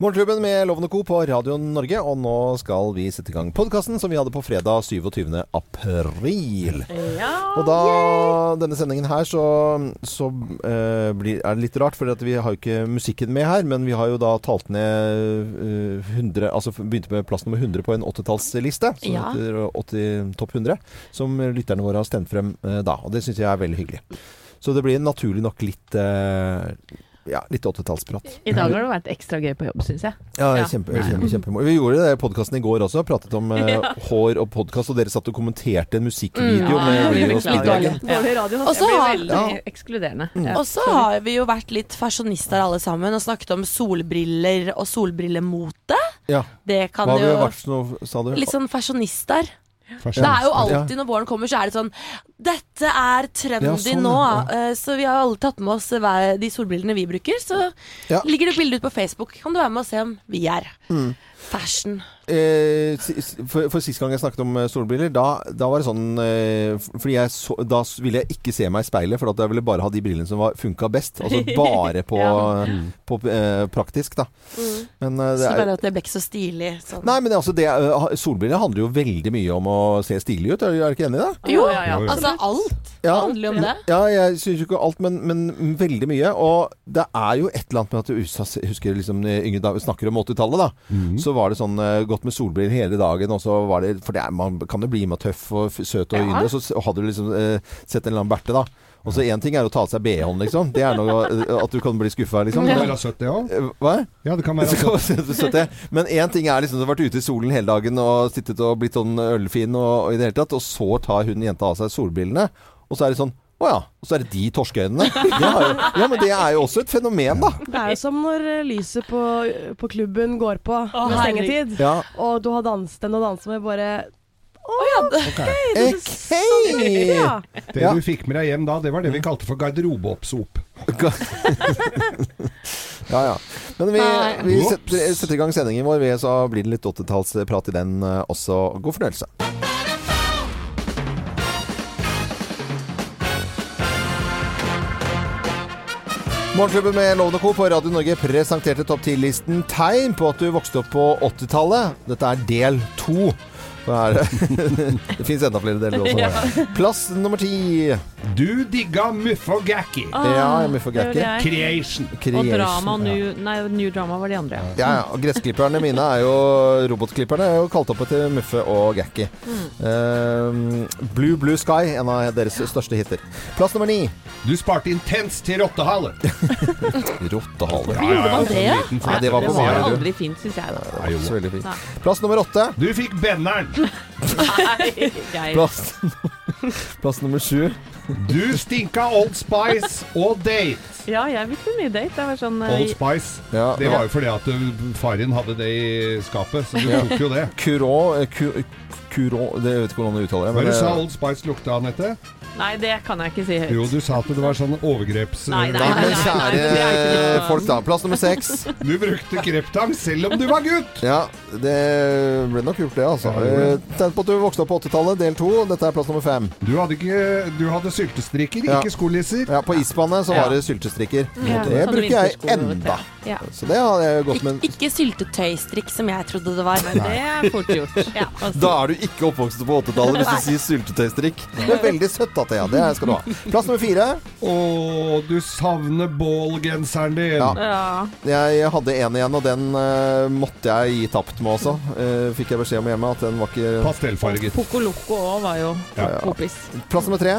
Morgenklubben med Lovende Co. på Radio Norge, og nå skal vi sette i gang podkasten som vi hadde på fredag 27. april. Ja. Og da, denne sendingen her, så, så uh, blir, er det litt rart, for vi har jo ikke musikken med her. Men vi har jo da talt ned uh, 100 Altså begynte med plass nummer 100 på en 80-tallsliste, som Ja. heter 80 Topp 100. Som lytterne våre har stemt frem uh, da. Og det syns jeg er veldig hyggelig. Så det blir naturlig nok litt eh, ja, litt 80-tallsprat. I dag har det vært ekstra gøy på jobb, syns jeg. Ja, kjempe, kjempe, kjempe. Vi gjorde det i podkasten i går også. Pratet om eh, Ja. hår og podkast, og dere satt og kommenterte en musikkvideo Mm. med Ja. Speedwagon. Dårlig radio. Og så har Ja. Mm. Og så har vi jo vært litt fasjonister alle sammen og snakket om solbriller og solbrillemote. Ja. Det kan Hva har vi jo vært nå, sa du? Litt sånn fasjonister. Fasjonist. Det er jo alltid når våren kommer, så er det sånn Dette er trendy Ja, sånn, nå. ja. Eh, Så vi har alle tatt med oss de solbrillene vi bruker. Så Ja. ligger det et bilde ut på Facebook. Kan du være med og se om vi er Mm. Fashion. Eh, for, for sist gang jeg snakket om eh, solbriller, da, da var det sånn eh, Fordi jeg så, da ville jeg ikke se meg i speilet, for at jeg ville bare ha de brillene som var, funka best. Altså bare på, Ja. på eh, praktisk, da. Men eh, det Så er bare at det ble ikke så stilig. Sånn. Nei, men altså, det, er- solbriller handler jo veldig mye om å se stilig ut. Er du ikke enig i det? Jo, ja, ja. Altså alt Ja. handler jo om det. Ja, jeg syns jo ikke alt, men, men veldig mye. Og det er jo et eller annet med at du husker liksom yngre da vi snakker om 80-tallet, da. Mm. Så var det sånn eh, godt med solbriller hele dagen, og så var det For det er, man kan jo bli med tøff og søt og Ja. yndig, og så hadde du liksom eh, sett en eller annen berte, da. Og så én ting er å ta av seg BH-en, liksom. Det er noe eh, at du kan bli skuffa, liksom. Det kan være søtt, det òg. Eh, Hva? Ja, det kan være skal søtt. være søtt, det. Men én ting er liksom du har vært ute i solen hele dagen og sittet og blitt sånn ølfin og, og i det hele tatt, og så tar hun jenta av seg solbrillene, og så er det sånn å ja. Og så er det de torskeøynene. Ja, men det er jo også et fenomen, da. Det er jo som når eh, lyset på, på klubben går på med stengetid, Ja. og du har danset den og danset med bare Ok. Ja. Det Ja. du fikk med deg hjem da, det var det vi kalte for garderobeoppsop. Ja, ja. Men vi, vi setter, setter i gang sendingen vår, vi, så blir det litt 80-tallsprat i den eh, også. God fornøyelse. Morgenklubben med Lovende Co. på Radio Norge presenterte topp 10-listen tegn på at du vokste opp på 80-tallet. Dette er del to. Er det? det fins enda flere deler også. Plass nummer ti. Du digga Muff og Gacky. Ja, jeg Creation. Creation. Og drama new, nei, new Drama var de andre. Ja, ja. Og gressklipperne mine er jo Robotklipperne er jo kalt opp etter Muffe og Gakky. Mm. Blue Blue Sky, en av deres største hiter. Plass nummer ni. Du sparte intens til rottehale. Rottehale. Ja, ja, ja, man det, ja? det var Det var aldri fint, syns jeg, da. Plass nummer åtte. Du fikk benneren. Nei, Geir. Plass, plass nummer sju. Du stinka Old Spice og date. Ja, jeg fikk mye date. Det var sånn eh, Old Spice. Ja. Det var jo fordi at du- far din hadde det i skapet, så du tok jo det. Kuro, eh, ku, Kuro Det jeg vet ikke hvordan det uttaler det. Hva er det sa eh, Old Spice lukta, Anette? Nei, det kan jeg ikke si høyt. Jo, du sa at det var sånn overgreps... Nei, nei, Nei, men kjære folk, da. Plass nummer seks. Du brukte kreptang selv om du var gutt! Ja, det ble nok gjort, det, altså. Tegn på at du vokste opp på 80-tallet, del to. Dette er plass nummer fem. Du hadde, ikke, du hadde syltestrikker, Ja. ikke skolisser. Ja, på isbanet så var det syltestrikker. Ja, Det bruker jeg enda. Ja. Så det har jeg gått med. Ik ikke syltetøystrikk, som jeg trodde det var. Men Det er fort gjort. Ja, altså. Da er du ikke oppvokst på 80-tallet hvis du sier syltetøystrikk. Det er veldig søtt, da, Thea. Det skal du ha. Plass nummer fire. Å, du savner bålgenseren din. Ja. Ja. Jeg hadde en igjen, og den uh, måtte jeg gi tapt med også. Uh, fikk jeg beskjed om hjemme at den var ikke Pastellfarget. Poco Loco òg var jo Ja. kompis. Plass nummer tre.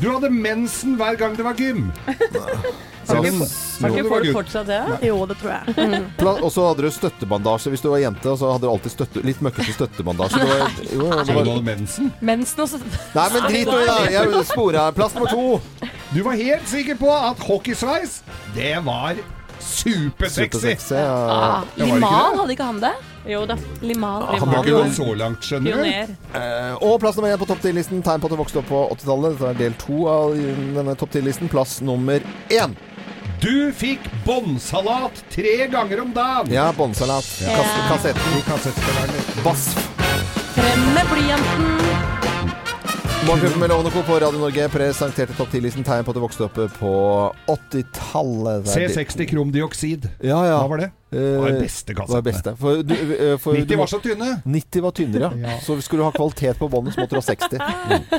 Du hadde mensen hver gang det var gym. Plass, Har ikke folk fortsatt det? Jo, det tror jeg. Mm. og så hadde du støttebandasje hvis du var jente, og så hadde du alltid støtte, litt møkkete støttebandasje. Det var, jo, det du var, mensen? Mensen også. nei, men drit i det! Jeg spora. Plass nummer to. Du var helt sikker på at hockeysveis, det var supersexy. Supersexy. Ja. Ah, det? hadde ikke han det? Jo da. Liman Han Du var har ikke gått så langt, skjønner du. Eh, og plass nummer én på topp 10-listen. Tegn på at du vokste opp på 80-tallet. Dette er del to av denne topp 10-listen. Plass nummer én. Du fikk båndsalat tre ganger om dagen. Ja, båndsalat. Kass kassetten. I kassettspilleren. Basf. Frem med blyanten. Morgenklubben med Lovende Co. på Radio Norge presenterte topp 10-listen tegn på at du vokste opp på 80-tallet. Det er det- C60 kromdioksid. Ja, ja. Hva var det? Eh, var beste kassettene. beste. For, du, eh, for 90 var så tynne. 90 var tynnere, ja. Ja. Så skulle du ha kvalitet på båndet, så måtte du ha 60.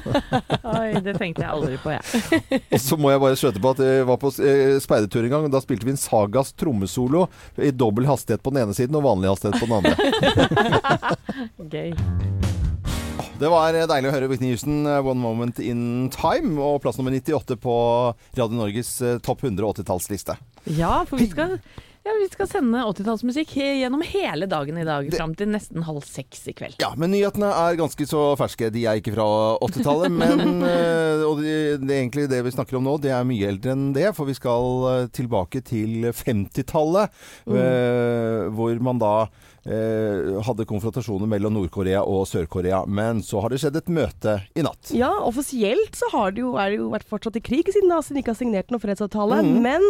Oi, det tenkte jeg aldri på, jeg. Og så må jeg bare skjøte på at jeg var på eh, speidertur en gang, og da spilte vi en Sagas trommesolo i dobbel hastighet på den ene siden og vanlig hastighet på den andre. Gøy. Det var deilig å høre Whitney Houston, eh, 'One Moment in Time', og plass nummer 98 på Radio Norges eh, topp 100 80-tallsliste. Ja, for vi skal, ja, vi skal sende 80-tallsmusikk gjennom hele dagen i dag, Det- fram til nesten halv seks i kveld. Ja, men nyhetene er ganske så ferske. De er ikke fra 80-tallet, men eh, Og det, det egentlig det vi snakker om nå, det er mye eldre enn det. For vi skal eh, tilbake til 50-tallet, eh, hvor man da hadde konfrontasjoner mellom Nord-Korea og Sør-Korea. Men så har det skjedd et møte i natt. Ja, offisielt så har det jo, er det jo vært fortsatt i krig siden siden ikke har signert noen fredsavtale. Mm. Men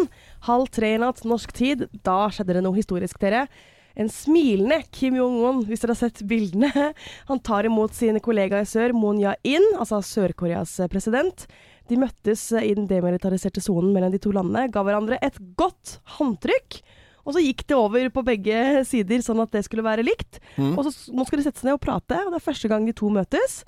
halv tre i natt norsk tid, da skjedde det noe historisk, dere. En smilende Kim Jong-un, hvis dere har sett bildene. Han tar imot sine kollegaer i sør, Moon Jae-in, altså Sør-Koreas president. De møttes eh, i den demilitariserte sonen mellom de to landene, ga hverandre et godt håndtrykk. Og så gikk det over på begge sider, sånn at det skulle være likt. Mm. Og så nå skal de sette seg ned og prate, og det er første gang de to møtes.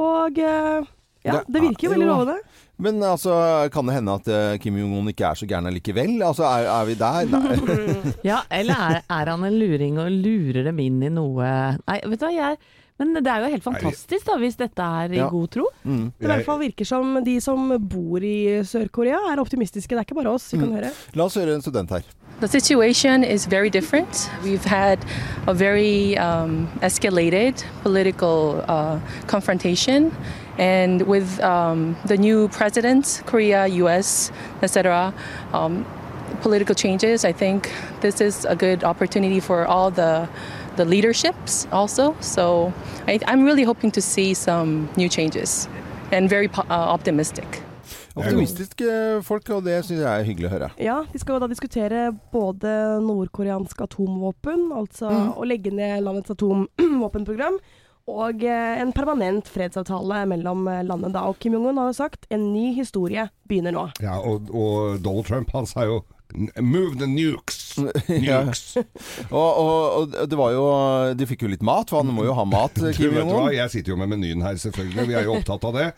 Og eh, ja, Det det virker jo veldig lovende. Men altså, kan det hende at eh, Kim Jong-un ikke er så gæren allikevel? Altså, er, er vi der? Nei. Ja, eller er, er han en luring og lurer dem inn i noe Nei, vet du hva, jeg Men det er jo helt fantastisk da, hvis dette er i Ja. god tro. Mm. Det i hvert fall virker som de som bor i Sør-Korea er optimistiske. Det er ikke bare oss, vi kan Mm. høre. La oss høre en student her. The situation is very different. We've had a very um, escalated political uh, confrontation. And with um, the new presidents, Korea, US, etc., um, political changes, I think this is a good opportunity for all the the leaderships also. So I, I'm really hoping to see some new changes and very po- uh, optimistic. Optimistiske folk, og det syns jeg er hyggelig å høre. Ja, de skal jo da diskutere både nordkoreansk atomvåpen, altså Mm. å legge ned landets atomvåpenprogram, og eh, en permanent fredsavtale mellom landet da. Og Kim Jong-un har jo sagt en ny historie begynner nå. Ja, og, og Donald Trump han sa jo Move the nukes! Ja. Nukes! Og, og, og det var jo De fikk jo litt mat, for han må jo ha mat, Kim? Jong-un. Jeg sitter jo med menyen her, selvfølgelig. Vi er jo opptatt av det.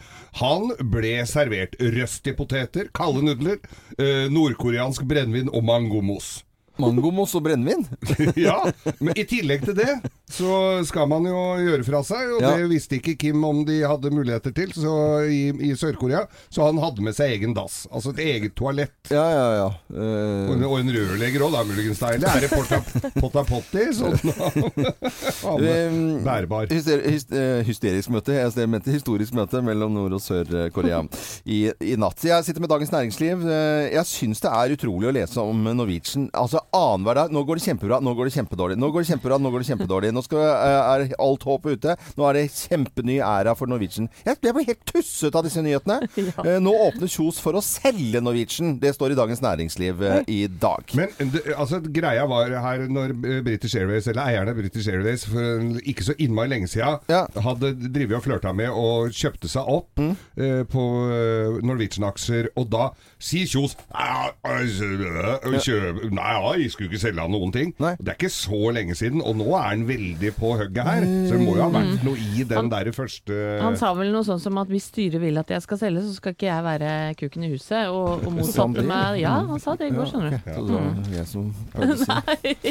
Han ble servert røstige poteter, kalde nudler, eh, nordkoreansk brennevin og mangomos. Mangomos og brennevin. ja, men i tillegg til det så skal man jo gjøre fra seg, og Ja. det visste ikke Kim om de hadde muligheter til så i, i Sør-Korea. Så han hadde med seg egen dass, altså et eget toalett. Ja, ja, ja. Og Eh, en, og en rørlegger òg, da, muligens deilig. Er det potta, potta potti? Sånn um, bærbar. hyster, hys- eh, hysterisk møte. Jeg mente historisk møte mellom Nord- og Sør-Korea i, i natt. Jeg sitter med Dagens Næringsliv. Eh, Jeg syns det er utrolig å lese om Norwegian. Altså annenhver dag. Nå går det kjempebra, nå går det kjempedårlig. Nå går det kjempebra, nå går det kjempedårlig. Nå skal, eh, er alt håp ute. Nå er det kjempeny æra for Norwegian. Jeg, ble helt tusset av disse nyhetene. Eh, Nå åpner Kjos for å selge Norwegian. Det står i Dagens Næringsliv eh, i dag. Men det, altså, greia var her når British Airways, eller eierne av British Airways for ikke så innmari lenge siden, Ja. hadde drevet og flørta med og kjøpte seg opp Mm. eh, på Norwegian-aksjer, og da sier Kjos «Ja, altså, Nei, ja, jeg skulle ikke selge han noen ting. Nei. Det er ikke så lenge siden, og nå er han veldig på hugget her. Så det må jo ha vært noe i den Han- der første Han sa vel noe sånn som at hvis styret vil at jeg skal selge, så skal ikke jeg være kuken i huset. Og, og motsatte meg Ja, han sa det i går, skjønner du. Ja, okay. ja, var jeg som prøvde.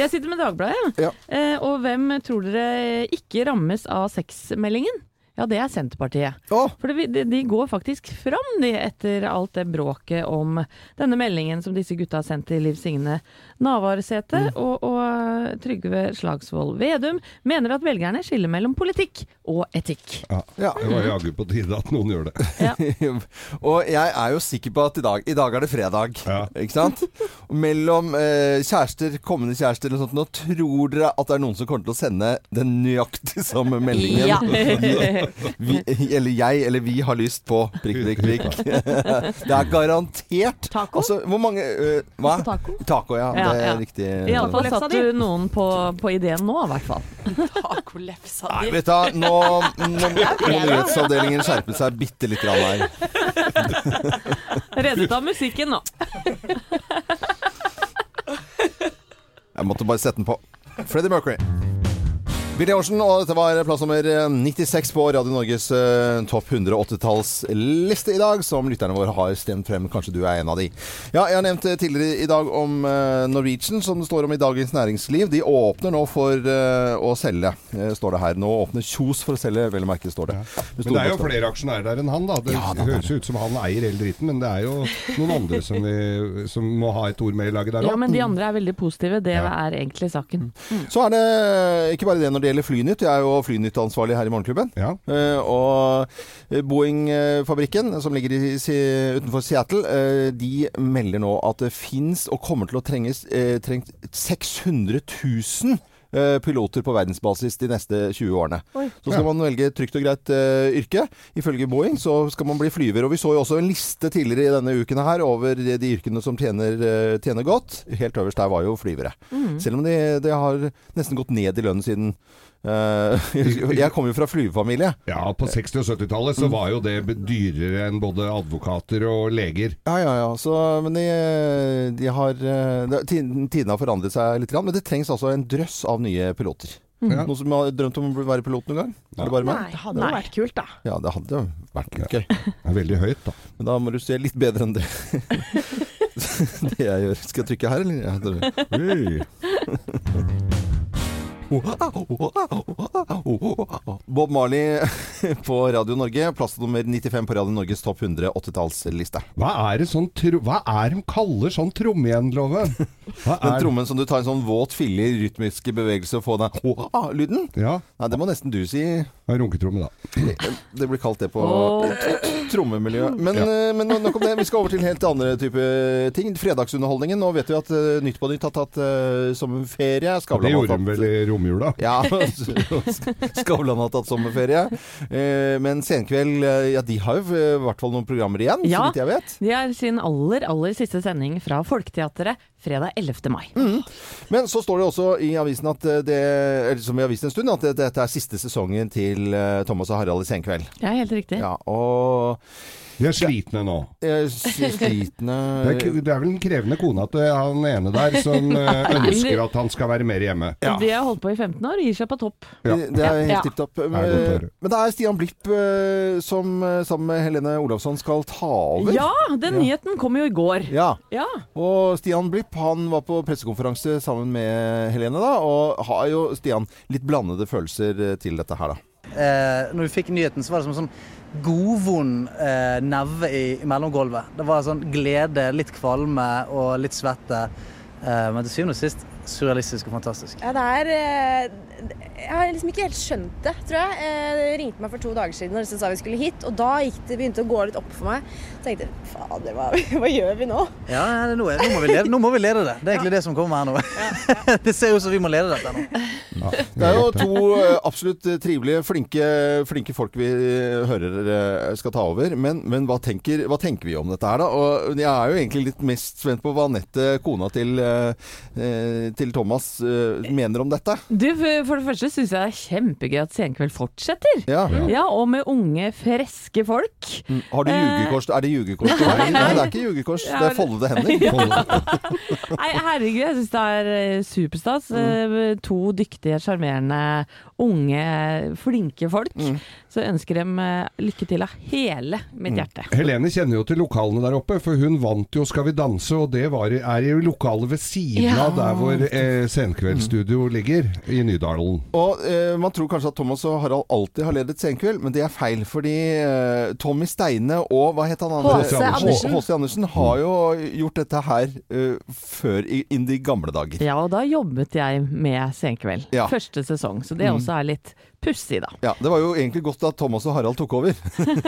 Jeg sitter med Dagbladet, Ja. Eh, og hvem tror dere ikke rammes av sexmeldingen? Ja, det er Senterpartiet. Oh. For de, de går faktisk fram de, etter alt det bråket om denne meldingen som disse gutta har sendt til Liv Signe Navarsete. Og, og Trygve Slagsvold Vedum mener at velgerne skiller mellom politikk og etikk. ja, Ja. Det var jaggu på tide at noen gjør det. Ja. og jeg er jo sikker på at i dag, i dag er det fredag. Ja. Ikke sant? Mellom eh, kjærester, kommende kjærester eller sånt, nå tror dere at det er noen som kommer til å sende den nøyaktig samme meldingen? Ja. Vi, eller jeg eller vi har lyst på prikk, prikk, prikk. det er garantert. Taco? Altså, hvor mange uh, Hva? Taco? Taco, ja. Ja, det er ja. riktig. Iallfall Lefsa satt du noen på, på ideen nå, i hvert fall. Tacolefsa Nei, di. vet du hva, nå nå må nyhetsavdelingen skjerpe seg bitte litt grann her. Reddet av musikken nå. Jeg måtte bare sette den på. Freddie Mercury. Billy Ocean, og dette var plass nummer 96 på Radio Norges uh, topp 100 80-tallsliste i dag, som lytterne våre har stemt frem. Kanskje du er en av de. Ja, jeg har nevnt eh, tidligere i dag om uh, Norwegian, som det står om i Dagens Næringsliv. De åpner nå for uh, å selge, eh, står det her. Nå åpner Kjos for å selge, vel å merke, står det. Ja. Men det er jo flere aksjonærer der enn han, da. Det Ja, det høres ut som han eier hele dritten, men det er jo noen andre som, vi, som må ha et ord med i laget der Ja, men de andre er veldig positive. Det Ja. er egentlig saken. Så er det ikke bare det når det gjelder Flynytt. Jeg er jo Flynytt-ansvarlig her i Morgenklubben. Ja. Eh, og Boeing-fabrikken, som ligger i, utenfor Seattle, eh, de melder nå at det fins og kommer til å trenges eh, trengt 600 000 eh, piloter på verdensbasis de neste 20 årene. Oi. Så skal Ja. man velge trygt og greit uh, yrke. Ifølge Boeing så skal man bli flyver. Og vi så jo også en liste tidligere i denne uken her over de yrkene som tjener, uh, tjener godt. Helt øverst der var jo flyvere. Selv om de, de har nesten gått ned i lønn siden eh, Jeg kommer jo fra flyvefamilie. Ja, på 60- og 70-tallet så var jo det dyrere enn både advokater og leger. Ja, ja, ja. Så, men de, de har eh, tiden- Tidene har forandret seg litt, men det trengs altså en drøss av nye piloter. Ja. Noen som har drømt om å være pilot noen gang? Ja. det bare meg? Det hadde jo vært kult, da. Ja, det hadde jo vært litt gøy. Det er veldig høyt, da. Men da må du se litt bedre enn det. det jeg gjør. Skal jeg trykke her, eller? Ja, Bob Marley på Radio Norge. Plass nummer 95 på Radio Norges topp 100 80-tallsliste. Hva er det sånn tro... Hva er de kaller sånn tromme igjen, Loven? Den trommen som du tar en sånn våt fille i rytmiske bevegelser og får den lyden? Ja, Nei, det må nesten du si. runketromme, da. Det blir kalt det på trommemiljø. Men, ja. men nok om det. Vi skal over til helt andre type ting. Fredagsunderholdningen. Nå vet vi at eh, Nytt på Nytt har tatt uh, sommerferie. ferie Skavlan det gjorde de vel i romjula? Ja, Skavlan har tatt sommerferie. Eh, men Senkveld, eh, ja, de har jo eh, i hvert fall noen programmer igjen, Ja. så vidt jeg vet. De har sin aller, aller siste sending fra Folketeatret fredag 11. mai. Men så står det også i avisen at det, eller som i avisen en stund, at det- dette er siste sesongen til Thomas og Harald i Senkveld. Ja, helt riktig. Ja, og De er slitne nå. Er slitne Det er, det er vel en krevende kone at det er han ene der som eh, ønsker at han skal være mer hjemme. Ja. De har holdt på i 15 år, gir seg på topp. Ja. Det er helt Ja. tipp topp. er godt. Men det er Stian Blipp eh, som eh, sammen med Helene Olavsson skal ta over. Ja, den nyheten kom jo i går. Ja. Ja. Og Stian Blipp han var på pressekonferanse sammen med Helene, da, og har jo Stian litt blandede følelser eh, til dette her, da. eh, når vi fikk nyheten, så var det som sånn godvond eh, neve i, i mellomgulvet. Det var sånn glede, litt kvalme og litt svette. Eh, men til syvende og sist surrealistisk og fantastisk. Ja, det er eh, Jeg har liksom ikke helt skjønt det, tror jeg. Eh, Det ringte meg for to dager siden og disse sa vi skulle hit, og da gikk det, begynte det å gå litt opp for meg. Så tenkte jeg fader, hva, hva gjør vi nå? Ja, ja, det er noe. Nå, må vi lede, nå må vi lede det. Det er egentlig det som kommer her nå. det ser ut som vi må lede dette nå. Det er jo to eh, absolutt eh, trivelige, flinke, flinke folk vi hører skal ta over. Men, men hva, tenker, hva tenker vi om dette her, da? Og jeg er jo egentlig litt mest spent på hva Anette, kona til, til Thomas, mener om dette. Du, for for det første syns jeg det er kjempegøy at Senkveld fortsetter. Ja. Ja, og med unge, friske folk. Mm. Har du Eh. ljugekors? Er det ljugekors? Nei, nei, det er ikke ljugekors. Det er foldede hender. Nei, herregud, jeg syns det er eh, superstas. Mm. Eh, To dyktige, sjarmerende, unge, flinke folk. Mm. Så jeg ønsker dem eh, lykke til av hele mitt hjerte. Helene kjenner jo til lokalene der oppe, for hun vant jo Skal vi danse, og det var, er i lokalet ved siden Ja. av der hvor eh, Senkveldsstudio ligger, i Nydalen. Og eh, Man tror kanskje at Thomas og Harald alltid har ledet Senkveld, men det er feil. Fordi eh, Tommy Steine og hva het han andre? H.C. H.C. Andersen har jo gjort dette her uh, før i, inn de gamle dager. Ja, og da jobbet jeg med Senkveld. Ja. Første sesong, så det Mm. også er litt pussig, da. Ja, Det var jo egentlig godt at Thomas og Harald tok over.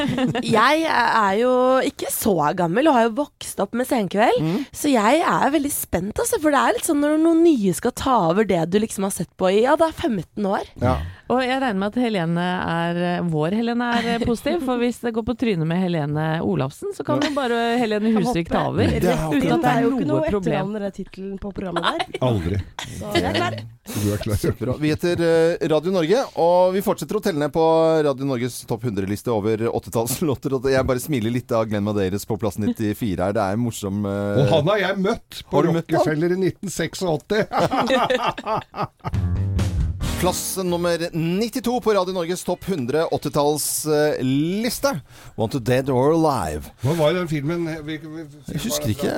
Jeg er jo ikke så gammel og har jo vokst opp med Senkveld, Mm. så jeg er veldig spent, altså. For det er litt sånn når noen nye skal ta over det du liksom har sett på i ja, det er 15 år. Ja. Og jeg regner med at Helene er, vår Helene er positiv, for hvis det går på trynet med Helene Olafsen, så kan jo bare Helene Husvik ta over. Det er Uten at Det er jo ikke noe etternavn, eller tittelen på programmet der. Aldri. Så jeg er klar. Du er klar. Vi heter eh, Radio Norge, og vi fortsetter å telle ned på Radio Norges topp 100-liste over 80-tallslåter. Jeg bare smiler litt av Glenn Madeiras på plass 94 her. Det er en morsom uh... Og han har jeg møtt på? Rockefeller i 1986. Plass nummer 92 på Radio Norges topp 100 80-tallsliste. Wanted Dead or Alive. Hva var den filmen? Vi, vi, Jeg husker ikke.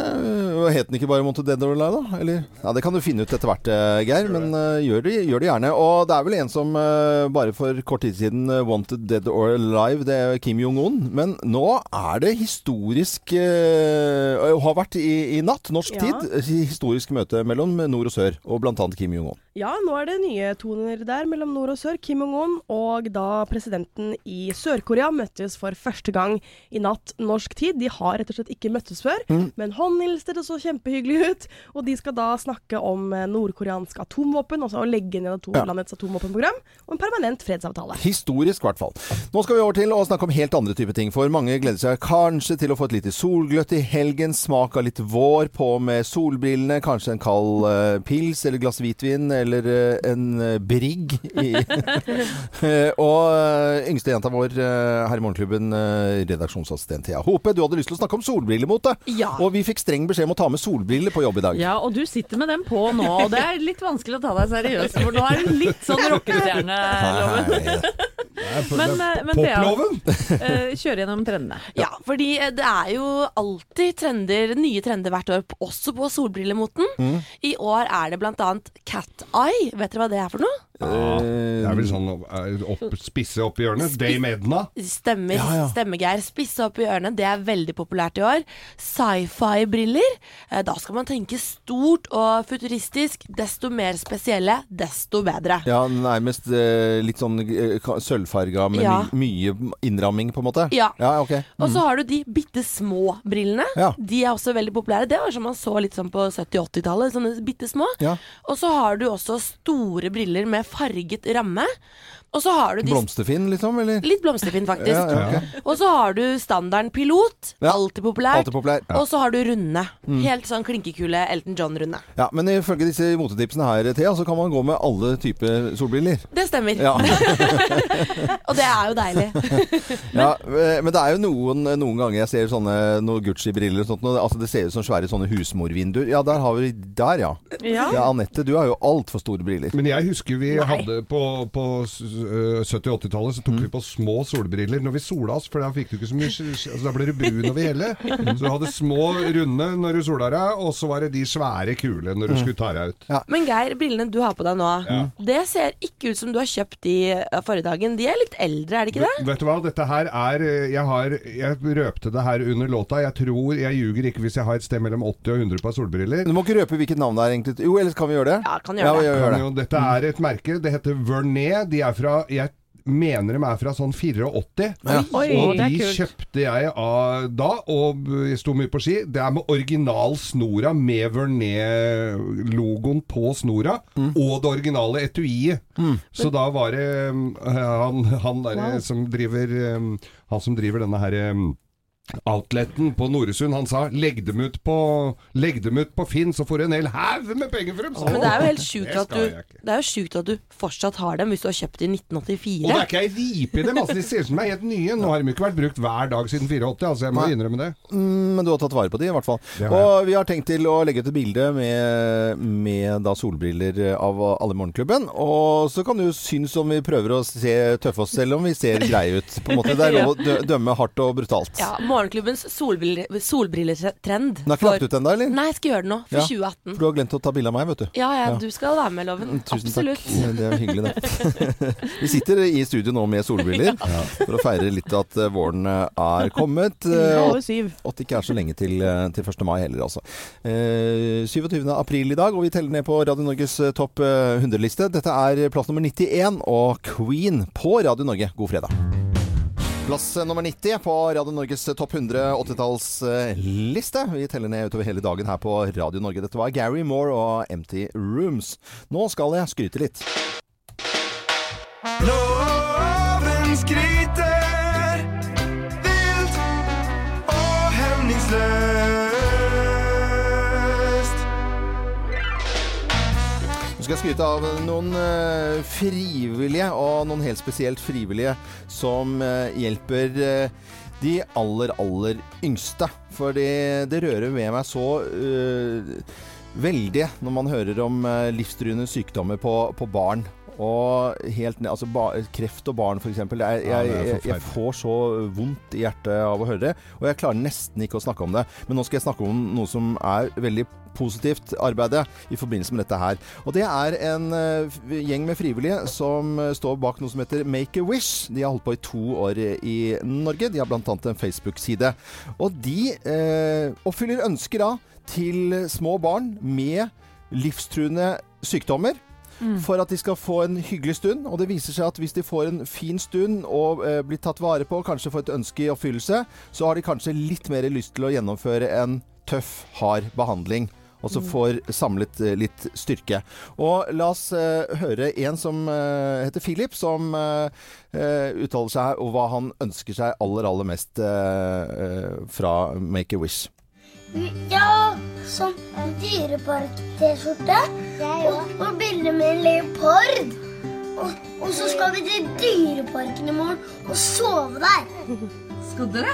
Het den ikke bare Wanted Dead or Alive, da? Eller? Ja, Det kan du finne ut etter hvert, eh, Geir. Men uh, gjør, det, gjør det gjerne. Og det er vel en som uh, bare for kort tid siden øh, Wanted Dead or Alive. Det er Kim Jong-un. Men nå er det historisk uh, Og har vært i, i natt, norsk Ja. tid, historisk møte mellom nord og sør. Og blant annet Kim Jong-un. Ja, nå er det nye toner der mellom nord og sør. Kim Jong-un og da presidenten i Sør-Korea møttes for første gang i natt norsk tid. De har rett og slett ikke møttes før, men håndhilste det så kjempehyggelig ut. Og de skal da snakke om eh, nordkoreansk atomvåpen, altså å legge ned atomlandets Ja. landets atomvåpenprogram, og en permanent fredsavtale. Historisk, i hvert fall. Nå skal vi over til å snakke om helt andre typer ting. For mange gleder seg kanskje til å få et lite solgløtt i helgen. Smak av litt vår på med solbrillene. Kanskje en kald uh, pils eller glass hvitvin eller eh, en uh, brigg. I Eh, og eh, yngste jenta vår eh, her i Morgenklubben, redaksjonsassistent Thea Hope, du hadde lyst til å snakke om solbrillemote. Ja. Og vi fikk streng beskjed om å ta med solbriller på jobb i dag. Ja, og du sitter med dem på nå, og det er litt vanskelig å ta deg seriøst, for nå er du litt sånn rockestjerne, Loven. Men, men Thea, eh, gjennom trendene. Ja, fordi det er jo alltid trender, nye trender hvert år, også på solbrillemoten. Mm. I år er det annet cat eye. Vet dere hva det er for noe? Det er vel sånn eh, opp, spisse opp i hjørnet. Dame Edna. Stemmer, Ja, ja. stemmer Geir. Spisse opp i ørene, det er veldig populært i år. Sci-fi-briller. Eh, Da skal man tenke stort og futuristisk. Desto mer spesielle, desto bedre. Ja, nærmest eh, litt sånn eh, sølvfarga med Ja. my mye innramming, på en måte. Ja. Ja, Mm. Og så har du de bitte små brillene. Ja. De er også veldig populære. Det var som man så litt sånn på 70-80-tallet. Sånne bitte små. Ja. Og så har du også store briller med farget ramme. Og så har du de Blomsterfinn, liksom? Eller? Litt blomsterfinn, faktisk. Ja, ja, ok. Og så har du standarden pilot. Ja. Alltid populært. Alltid populær. Og så har du runde. Helt sånn klinkekule Elton John-runde. Ja, Men ifølge disse motetipsene her, Thea, så kan man gå med alle typer solbriller. Det stemmer. Ja. Og det er jo deilig. ja, eh, men det er jo noen, noen ganger jeg ser sånne noen Gucci-briller og sånt. noe- Altså Det ser ut som svære sånne husmorvinduer. Ja, der har vi Der, ja. Ja. Ja, Anette, du har jo altfor store briller. Men jeg husker vi hadde på, på 70-80-tallet så tok vi på små solbriller når vi sola oss, for da fikk du ikke så mye altså, Da ble du brun over hele. Så du hadde små, runde når du sola deg, og så var det de svære, kule når du skulle ta deg ut. Men Geir, brillene du har på deg nå, det ser ikke ut som du har kjøpt de eh, forrige dagen. De er litt eldre, er det ikke det? Vet, vet du hva, dette her er øh, Jeg har Jeg røpte det her under låta. Jeg tror Jeg ljuger ikke hvis jeg har et sted mellom 80 og 100 par solbriller. Du må ikke røpe hvilket navn det er, egentlig. Jo, ellers kan vi gjøre det? Ja, kan gjøre det. vi gjør Kan det. jo, dette er et merke. Det heter Vernet. De er fra Jeg mener de er fra sånn 84. Ja. Oi, Og de kjøpte jeg av da, og jeg sto mye på ski. Det er med original snora, med Vernet-logoen på snora, Mm. og det originale etuiet. Så da var det um, han, han derre som driver um, Han som driver denne her um, Outleten på Noresund, han sa 'legg dem ut på, legg dem ut på Finn, så får du en hel haug med penger for dem'. Så. Men det er jo helt sjukt at du jeg ikke. Det er jo sjukt at du fortsatt har dem hvis du har kjøpt dem i Og det er ikke ei ripe i dem. Altså, de ser ut som de er helt nye. Nå har de ikke vært brukt hver dag siden 84, altså jeg må Nei. innrømme det. Mm, men du har tatt vare på de, i hvert fall. Og vi har tenkt til å legge ut et bilde med, med da solbriller av alle i Morgenklubben. Og så kan du synes om vi prøver å se tøffe oss selv om vi ser greie ut. På en måte. Det er lov å dømme hardt og brutalt. Ja, Morgenklubbens solbriller, solbrilletrend. Den er ikke lagt ut ennå, eller? Nei, jeg skal gjøre det nå. For Ja. 2018. For du har glemt å ta bilde av meg, vet du. Ja, ja, Ja. du skal være med, Loven. Tusen Absolutt. takk. Det er hyggelig, det. vi sitter i studio nå med solbriller for å feire litt at eh, våren eh, er kommet. eh, og Over syv. at det ikke er så lenge til, eh, til 1. mai heller, altså. Eh, 27. april i dag, og vi teller ned på Radio Norges eh, topp eh, 100-liste. Dette er plass nummer 91 og Queen på Radio Norge. God fredag. Plass eh, nummer 90 på Radio Norges topp 100 80-tallsliste. Vi teller ned utover hele dagen her på Radio Norge. Dette var Gary Moore og Empty Rooms. Nå skal jeg skryte litt. Loven skryter skal skryte av noen eh, frivillige, og noen helt spesielt frivillige, som eh, hjelper eh, de aller, aller yngste. For det, rører ved meg så uh, veldig når man hører om livstruende sykdommer på, på barn. Og helt ned, altså ba, kreft og barn f.eks. Jeg, jeg, jeg, jeg får så vondt i hjertet av å høre det, og jeg klarer nesten ikke å snakke om det. Men nå skal jeg snakke om noe som er veldig positivt arbeidet i forbindelse med dette her. Og det er en eh, gjeng med frivillige som står bak noe som heter Make a Wish. De har holdt på i to år i Norge. De har bl.a. en Facebook-side. Og de eh, oppfyller ønsker da til små barn med livstruende sykdommer. For at de skal få en hyggelig stund. Og det viser seg at hvis de får en fin stund og eh, blir tatt vare på, kanskje får et ønske i oppfyllelse, så har de kanskje litt mer lyst til å gjennomføre en tøff, hard behandling. Og så får samlet eh, litt styrke. Og la oss eh, høre en som eh, heter Philip, som uttaler seg og hva han ønsker seg aller, aller mest fra Make a Wish. Ja, sånn dyrepark-T-skjorte. Og, og bilde med en leopard. Og, og så skal vi til Dyreparken i morgen og sove der. Skal dere?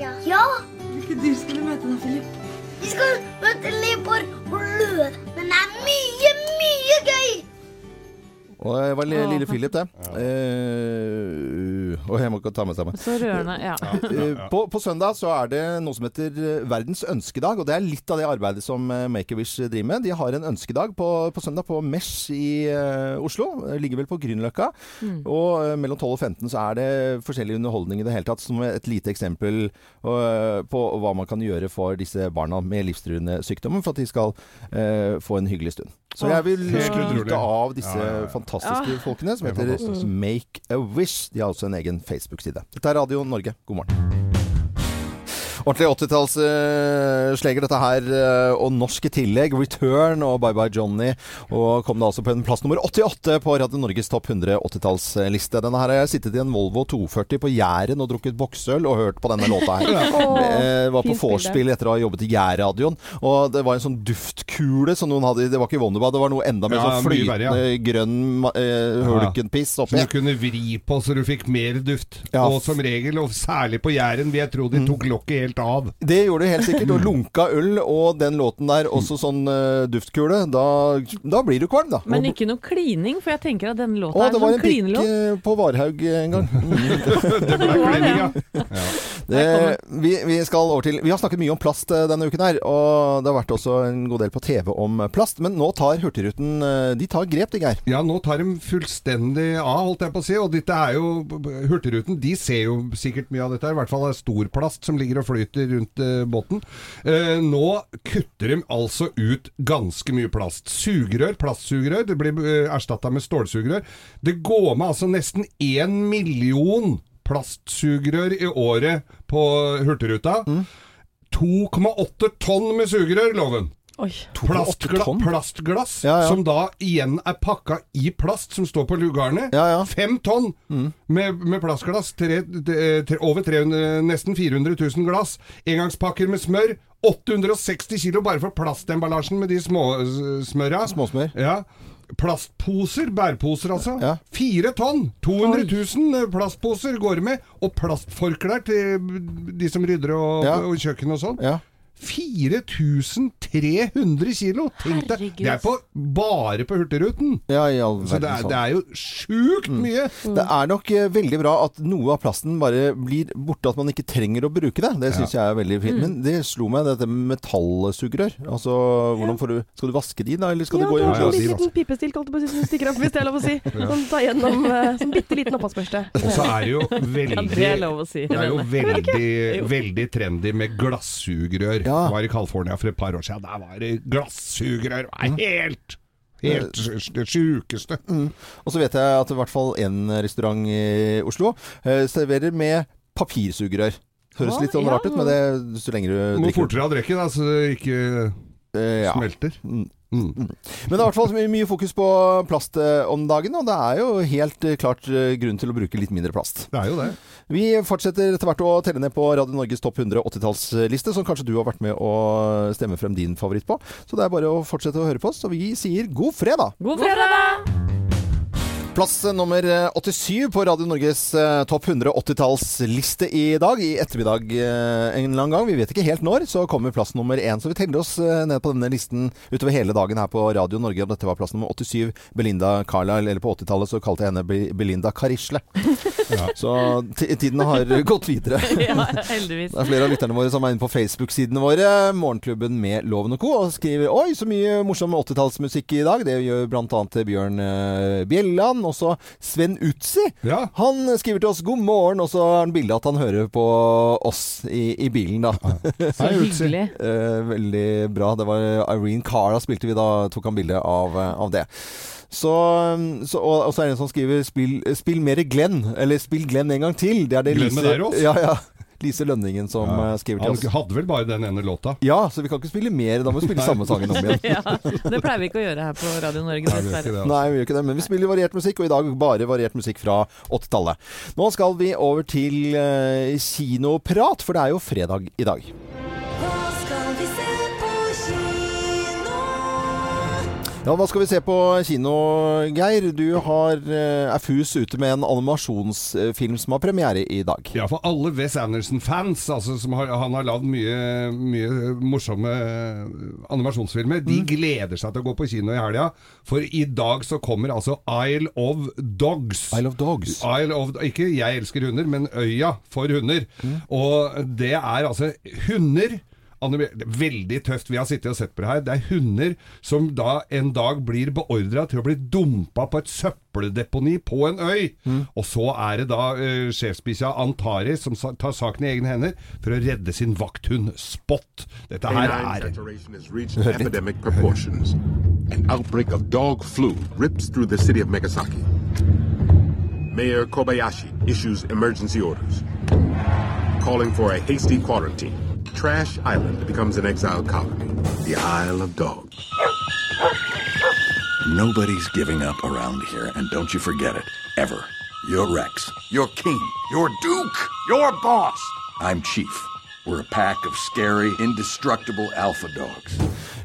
Ja. ja. Hvilke dyr skal du møte da, Philip? Vi skal møte leopard og løv. Men det er mye, mye gøy. Og det var lille, lille Philip, det. Uh, og jeg må ikke ta med sammen. Så rørende. Ja. Eh, På, på søndag så er det noe som heter eh, Verdens ønskedag, og det er litt av det arbeidet som eh, Make-A-Wish driver med. De har en ønskedag på, på søndag på Mesh i uh, Oslo. Det Ligger vel på Grünerløkka. Og eh, mellom 12 og 15 så er det forskjellig underholdning i det hele tatt, som et lite eksempel eh, på hva man kan gjøre for disse barna med livstruende sykdommer, for at de skal eh, få en hyggelig stund. Så jeg vil skryte av disse Ja, ja, ja. fantastiske folkene, som er heter. Make a Wish. De har også en egen Facebook-side. Dette er Radio Norge. God morgen. Ordentlig 80-tallssleger dette her, eh, og norsk i tillegg. Return og Bye Bye Johnny. Og kom da altså på en plass nummer 88 på Radio Norges topp 100 80-tallsliste. Denne her har jeg sittet i en Volvo 240 på Jæren og drukket boksøl og hørt på denne låta her. Åh, Eh, var på vorspiel etter å ha jobbet i Jærradioen. Og det var en sånn duftkule som noen hadde Det var ikke Wonderbad, det var noe enda mer Ja, sånn flytende verre, grønn eh, hulkenpiss Som du kunne vri på så du fikk mer duft. Ja. Og som regel, og særlig på Jæren, vil jeg tro de tok lokket helt av. Det gjorde du helt sikkert. Og lunka øl og den låten der, også sånn uh, duftkule. Da, da blir du kvalm, da. Men ikke noe klining, for jeg tenker at denne låta Å, er det var sånn en pikk eh, på Varhaug en gang. Det ble klining, ja. ja. Det, vi, vi skal over til Vi har snakket mye om plast eh, denne uken her, og det har vært også en god del på TV om eh, plast. Men nå tar Hurtigruten eh, De tar grep, de, Geir. Ja, nå tar de fullstendig av, holdt jeg på å si. Og dette er jo Hurtigruten de ser jo sikkert mye av dette. her, I hvert fall er stor plast som ligger og flyter rundt båten. Nå kutter de altså ut ganske mye plast. Sugerør, plastsugerør, det blir erstatta med stålsugerør. Det går med altså nesten én million plastsugerør i året på Hurtigruta. 2,8 tonn med sugerør, loven. Oi. Plastgla tonn? plastglass, Ja, ja. som da igjen er pakka i plast, som står på lugarene. Ja, ja. Fem tonn med, med plastglass. Tre, tre, tre, over 300, nesten 400 000 glass. Engangspakker med smør. 860 kilo bare for plastemballasjen med de små smøra. Småsmør. Ja. Plastposer, bærposer altså. Ja. Fire tonn! 200 000 plastposer går med. Og plastforklær til de som rydder og, Ja. og kjøkken og sånn. Ja. 4300 kilo! Tenk deg! Det er på, bare på Hurtigruten! ja, i all Så det er, det er jo sjukt mye! Det er nok eh, veldig bra at noe av plasten bare blir borte, at man ikke trenger å bruke det. Det syns jeg er veldig fint. Men det slo meg, dette med metallsugerør. Altså, hvordan får du Skal du vaske de, da, eller skal Ja, du gå i ja, sånn liten pipestilk holdt jeg på å si, som stikker opp, hvis det er lov å si. Som tar gjennom eh, som bitte liten oppvaskbørste. Og så er det jo Ja, det er lov å si. Det er jo veldig, veldig trendy med glassugerør. Ja. Jeg var i California for et par år siden. Der var det er helt Helt det sjukeste. Og så vet jeg at i hvert fall én restaurant i Oslo eh, serverer med papirsugerør. Høres ah, litt sånn ja. rart ut, men det så lenge du Må drikker fortere ha drikke, da, så det ikke Eh, ja. smelter. Mm. Mm. Men det er i hvert fall mye fokus på plast eh, om dagen, og det er jo helt eh, klart eh, grunn til å bruke litt mindre plast. Det er jo det. Vi fortsetter etter hvert å telle ned på Radio Norges topp 100 80-tallsliste, som kanskje du har vært med å stemme frem din favoritt på. Så det er bare å fortsette å høre på oss, og vi sier god fredag! God fredag! Plass eh, nummer eh, 87 på Radio Norges eh, topp 100 80-tallsliste i dag. I ettermiddag eh, en eller annen gang. Vi vet ikke helt når, så kommer plass nummer én. Så vi teller oss eh, ned på denne listen utover hele dagen her på Radio Norge. Om dette var plass nummer 87. Belinda Carlisle, eller på 80-tallet så kalte jeg henne Belinda Karisle. Så ti- tiden har gått videre. Ja, heldigvis. Det er flere av lytterne våre som er inne på Facebook-sidene våre, Morgenklubben med Loven og Co., og skriver Oi, så mye morsom 80-tallsmusikk i dag. Det gjør bl.a. Bjørn eh, Bjelland. Også Sven Utsi. Han skriver til oss 'God morgen', og så har han bilde at han hører på oss i, i bilen, da. Så hyggelig. Eh, veldig bra. Det var Irene Cara spilte vi da, tok han bilde av, eh, av det. Så, så, og, og så er det en som skriver spill, 'Spill mer Glenn', eller 'Spill Glenn en gang til'. Det er det Glenn Lise, Medeiros? ja, ja, Lise Lønningen som ja. skriver til oss. Han hadde vel bare den ene låta. Ja, så vi kan ikke spille mer. Da må vi spille samme sangen om igjen. ja, det pleier vi ikke å gjøre her på Radio Norge, dessverre. Nei, vi gjør ikke det, men vi spiller variert musikk, og i dag bare variert musikk fra 80-tallet. Nå skal vi over til eh, kinoprat, for det er jo fredag i dag. Ja, hva skal vi se på kino, Geir? Du har, eh, er fus ute med en animasjonsfilm som har premiere i dag. Ja, for alle Wes Anderson-fans, altså, som har, han har lagd mye, mye morsomme animasjonsfilmer, de gleder seg til å gå på kino i helga. For i dag så kommer altså Isle of Dogs. Isle of Dogs. Isle of, ikke 'Jeg elsker hunder', men 'Øya for hunder'. Og det er altså hunder er Veldig tøft. Vi har sittet og sett på det her. Det er hunder som da en dag blir beordra til å bli dumpa på et søppeldeponi på en øy. Og så er det da uh, sjefsbikkja Antari som sa, tar saken i egne hender for å redde sin vakthund Spot. Dette her er. An outbreak of dog flu rips through the city of Megasaki. Mayor Kobayashi issues emergency orders, calling for a hasty quarantine. Trash Island becomes an exile colony, the Isle of Dogs. Nobody's giving up around here, and don't you forget it, ever. You're Rex. You're King. You're Duke. You're Boss. I'm Chief. We're a pack of scary, indestructible alpha dogs.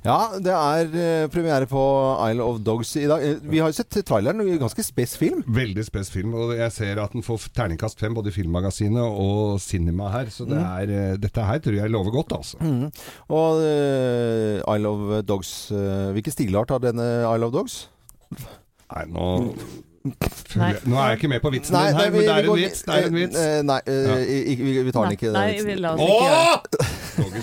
Ja, det er eh, premiere på Isle of Dogs i dag. Eh, Vi har jo sett traileren, en ganske spes film. Veldig spes film, og jeg ser at den får terningkast fem både i Filmmagasinet og Cinema her. Så det Mm. er, mm. dette her tror jeg lover godt, altså. Mm. Og uh, Isle of Dogs Hvilken stilart har denne Isle of Dogs? Nei, nå. Nå er jeg ikke med på vitsen Nei, din nei, vi- men det er en går- vits. Det er en vits. eh, Nei, eh, vi, vi tar den ikke. den Nei, vitsen. vi la oss Åh! ikke gjøre Doggy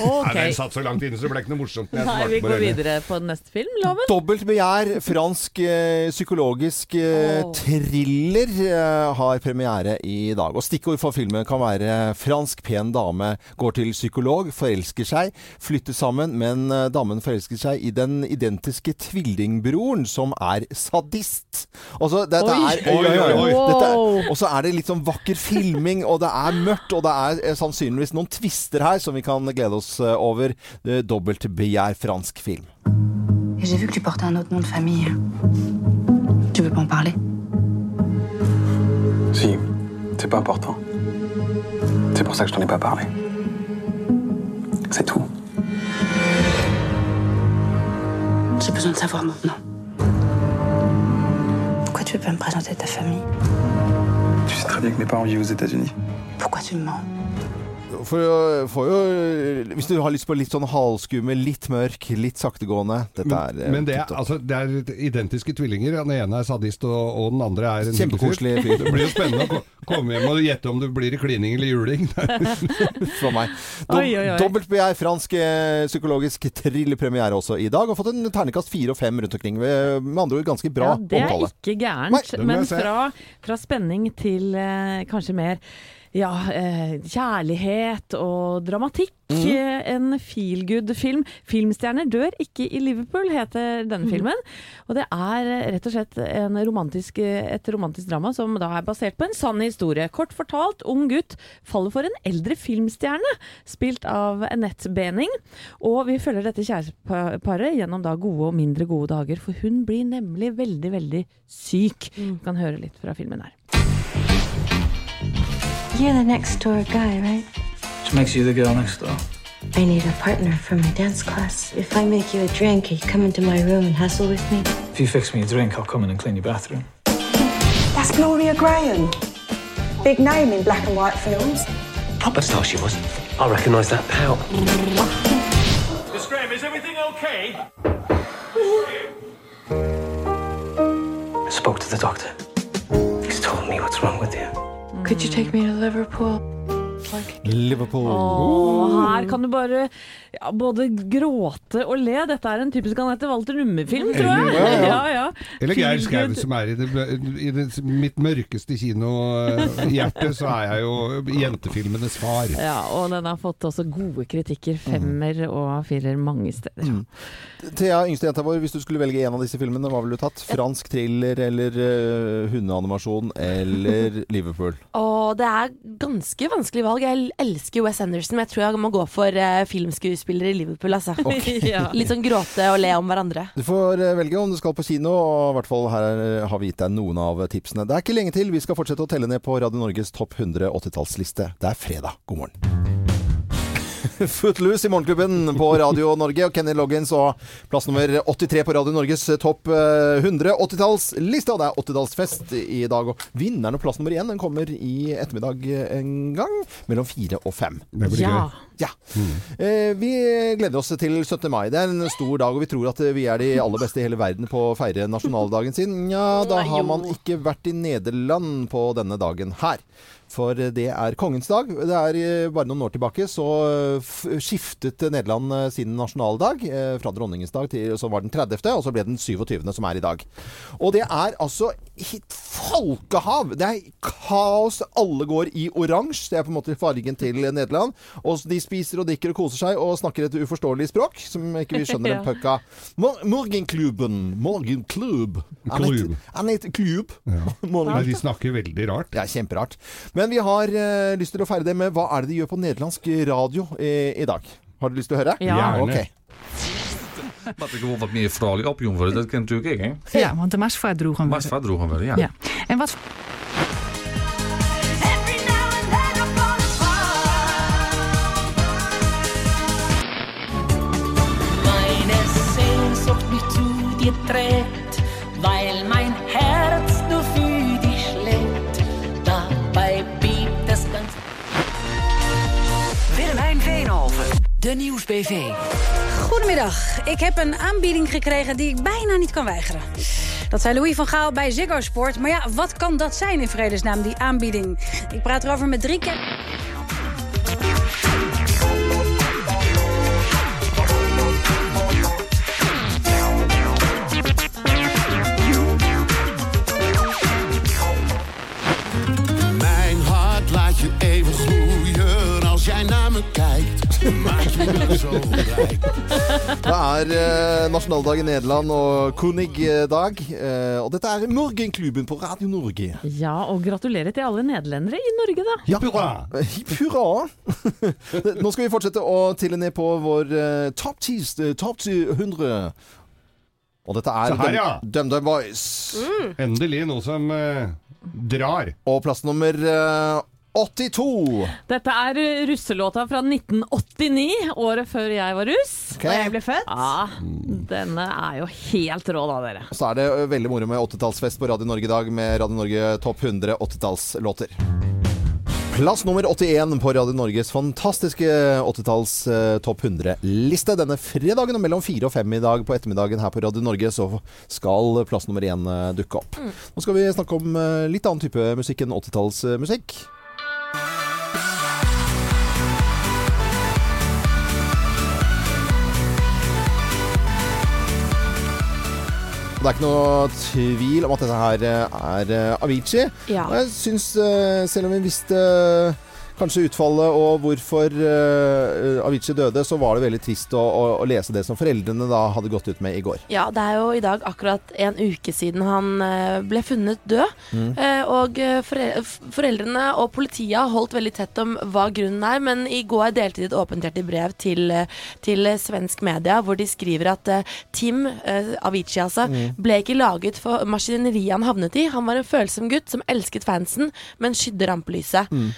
ja. Nei, den satt så langt inne så det ble ikke noe morsomt. Nei, vi går videre på neste film, Loven. Dobbelt begjær, fransk eh, psykologisk eh, Åh. thriller, eh, har premiere i dag. Og stikkord for filmen kan være 'fransk pen dame går til psykolog, forelsker seg, flytter sammen', men damen forelsker seg i den identiske tvillingbroren som er sadist. Også, dette Oi. er Oi, oi, oi. Dette Og så er det litt sånn vakker filming, og det er mørkt, og det er sannsynligvis noen twister her som vi kan glede oss eh, over. Eh, fransk film. Et j'ai vu que tu portais un autre nom de famille. Tu veux pas en parler? Si, c'est pas important. C'est pour ça que je t'en ai pas parlé. C'est tout. J'ai besoin de savoir maintenant. Pourquoi tu veux pas me présenter ta famille? Tu sais très bien que mes parents vivent aux États-Unis. Pourquoi tu me mens? For, å- for jo, hvis du har lyst på litt sånn halvskummel, litt mørk, litt saktegående Dette er Men, Men det er, altså, det er identiske tvillinger. Den ene er sadist, og, og den andre er en Kjempekoselig fyr. Det blir jo spennende å komme hjem og gjette om det blir i klining eller juling. For meg. Dob. Dobbelt BI fransk eh, psykologisk thriller-premiere også i dag. Har fått en ternekast fire og fem rundt omkring. Med andre ord ganske bra Ja, det er omtale. ikke gærent. Nei, men fra, fra spenning til eh, kanskje mer ja, eh, kjærlighet og dramatikk. Mm. Eh, En feel good-film. 'Filmstjerner dør ikke i Liverpool' heter denne filmen. Og det er eh, rett og slett en romantisk, et romantisk drama som da er basert på en sann historie. Kort fortalt, ung gutt faller for en eldre filmstjerne, spilt av Annette Bening. Og vi følger dette kjæresteparet gjennom da gode og mindre gode dager, for hun blir nemlig veldig, veldig syk. Vi kan høre litt fra filmen her. You're the next door guy, right? Which makes you the girl next door. I need a partner for my dance class. If I make you a drink, you come into my room and hustle with me. If you fix me a drink, I'll come in and clean your bathroom. That's Gloria Graham. Big name in black and white films. Proper star she was. I recognise that pout. Miss Graham, is everything okay? I spoke to the doctor. He's told me what's wrong with you. Could you take me to Liverpool? Liverpool. Og her kan du bare ja, både gråte og le. Dette er en typisk Anette Walter Numme-film, tror jeg. Ja, ja. Ja, ja. Eller Geir Skau, som er i, det, i det, mitt mørkeste kinohjerte, så er jeg jo jentefilmenes far. Ja, og den har fått også gode kritikker. Femmer og firer mange steder. Mm. Thea, yngste jenta vår, hvis du skulle velge en av disse filmene, hva ville du tatt? Fransk thriller eller uh, hundeanimasjon eller Liverpool? Og det er ganske vanskelig valg. Jeg elsker Wes Anderson, men jeg tror jeg må gå for uh, filmskuespiller i Liverpool, altså. Okay. Ja. Litt sånn gråte og le om hverandre. Du får eh, velge om du skal på kino, og i hvert fall her eh, har vi gitt deg noen av tipsene. Det er ikke lenge til. Vi skal fortsette å telle ned på Radio Norges topp 100 80-tallsliste. Det er fredag. God morgen. Footloose i Morgenklubben på Radio Norge, og Kenny Loggins og plass nummer 83 på Radio Norges topp eh, 100 80-tallsliste. Og det er 80-tallsfest i dag. Og vinneren og plass nummer én den kommer i ettermiddag en gang, mellom fire og fem. Det blir Ja. gøy. Ja. Eh, vi gleder oss til 17. mai. Det er en stor dag, og vi tror at vi er de aller beste i hele verden på å feire nasjonaldagen sin. Ja, da har man ikke vært i Nederland på denne dagen her. For det er kongens dag. Det er eh, bare noen år tilbake så eh, skiftet Nederland eh, sin nasjonaldag fra dronningens dag til som var den 30., og så ble den 27., som er i dag. Og det er altså et folkehav! Det er kaos. Alle går i oransje. Det er på en måte fargen til Nederland. Og de spiser og drikker og koser seg og snakker et uforståelig språk som ikke vi skjønner en Ja. puck av. Mor- Morgenklubben. Morgenklubb. Klubb. Han heter Klubb. Nei, de snakker veldig rart. Ja, kjemperart. Men vi har uh, lyst til å feire det med hva er det de gjør på nederlandsk radio i, i dag? Har du lyst til å høre? Ja. Gjerne. Ok. Wat ik gewoon wat meer vrolijk opjongen worden, dat ken natuurlijk ik, hè? Ja, want de Masva droegen we. Masva droegen we, ja. Ja. En wat trägt, weil mein Herz nur für dich schlägt. Dabei bebt es ganz. Willemijn Veenhoven, de Nieuwsbv. Goedemiddag. Ik heb een aanbieding gekregen die ik bijna niet kan weigeren. Dat zei Louis van Gaal bij Ziggo Sport. Maar ja, wat kan dat zijn in vredesnaam, die aanbieding? Ik praat erover met drie keer... er eh, nasjonaldag i Nederland og Konig-dag. Eh, og dette er Morgenklubben på Radio Norge. Ja, og gratulerer til alle nederlendere i Norge, da. Ja. Hipp hurra! Nå skal vi fortsette å telle ned på vår eh, Top 10 top 100. Og dette er Se her, ja. DumDum Boys. Endelig noe som eh, drar. Og plass nummer eh, 82. Dette er russelåta fra 1989, året før jeg var russ. Okay. Da jeg ble født. Ja, denne er jo helt rå da, dere. Og så er det veldig moro med 80-tallsfest på Radio Norge i dag med Radio Norge Topp 100 80-tallslåter. Plass nummer 81 på Radio Norges fantastiske 80-talls eh, topp 100-liste. Denne fredagen og mellom fire og fem i dag på ettermiddagen her på Radio Norge så skal plass nummer én eh, dukke opp. Nå skal vi snakke om eh, litt annen type musikk enn 80-tallsmusikk. Det er ikke noe tvil om at dette her eh, er eh, Avicii. Ja. Og jeg syns, eh, selv om vi visste kanskje utfallet og hvorfor uh, Avicii døde, så var det veldig trist å, å, å lese det som foreldrene da hadde gått ut med i går. Ja, det er jo i dag akkurat en uke siden han eh, ble funnet død. Mm. Uh, og foreldrene og politiet har holdt veldig tett om hva grunnen er, men i går delte de et åpenhjertig brev til, til svensk media hvor de skriver at uh, Tim, Avicii altså, Mm. ble ikke laget for maskineriet han havnet i. Han var en følsom gutt som elsket fansen, men skydde rampelyset. Mm.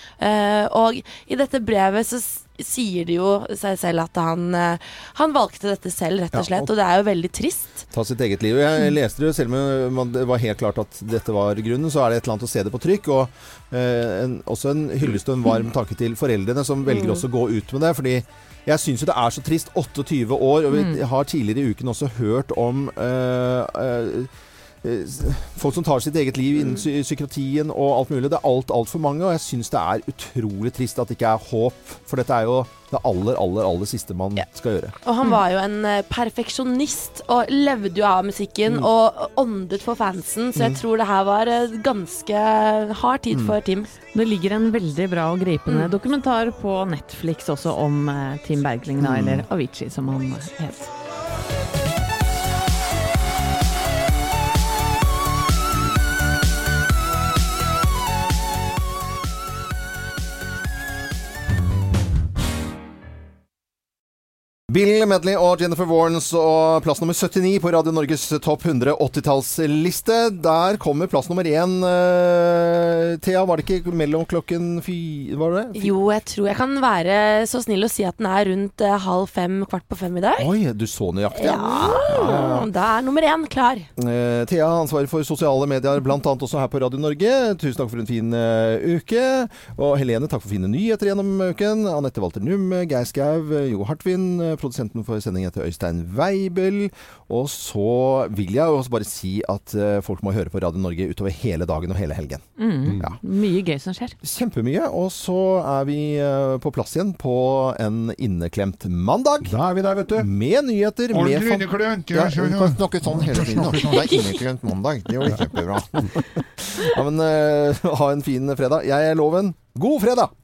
Og i dette brevet så sier de jo seg selv at han, eh, han valgte dette selv, rett og slett. og- og det er jo veldig trist. Ta sitt eget liv. Jeg leste det, selv om det var helt klart at dette var grunnen, så er det et eller annet å se det på trykk. Og eh, en, også en hyllest og en varm takke til foreldrene som velger Mm. også å gå ut med det. Fordi jeg syns jo det er så trist. 28 år, og vi Mm. har tidligere i uken også hørt om eh, eh, Folk som tar sitt eget liv innen psy psykiatrien og alt mulig. Det er alt, altfor mange, og jeg syns det er utrolig trist at det ikke er håp. For dette er jo det aller, aller, aller siste man skal gjøre. Og han var jo en eh, perfeksjonist og levde jo av musikken Mm. og åndet for fansen, så jeg Mm. tror det her var eh, ganske hard tid Mm. for Tim. Det ligger en veldig bra og gripende Mm. dokumentar på Netflix også om eh, Tim Bergling, da, Mm. eller Avicii som han het. Bill Medley og Jennifer Warnes og plass nummer 79 på Radio Norges topp 100 80-tallsliste. Der kommer plass nummer én. Uh, Thea, var det ikke mellom klokken fy... Var det det? Jo, jeg tror jeg kan være så snill å si at den er rundt uh, halv fem, kvart på fem i dag. Oi, du så nøyaktig. Ja, Da er nummer én klar. Uh, Thea har ansvaret for sosiale medier, bl.a. også her på Radio Norge. Tusen takk for en fin eh, uke. Og Helene, takk for fine nyheter gjennom uken. Anette Walter Numme, Geir Skau, eh, Jo Hartvin, eh, produsenten for sendingen heter Øystein Weibel. Og så vil jeg også bare si at eh, folk må høre på Radio Norge utover hele dagen og hele helgen. Mm. Ja. Mye gøy som skjer. Kjempemye. Og så er vi eh, på plass igjen på en inneklemt mandag. Da er vi der, vet du. Med nyheter. med Ordentlig fan- inneklemt, Ja, vi kan snakke sånn hele tiden. da. Det er inneklemt mandag. Det var kjempebra. ja, men uh, ha en fin fredag. Jeg er Loven. God fredag!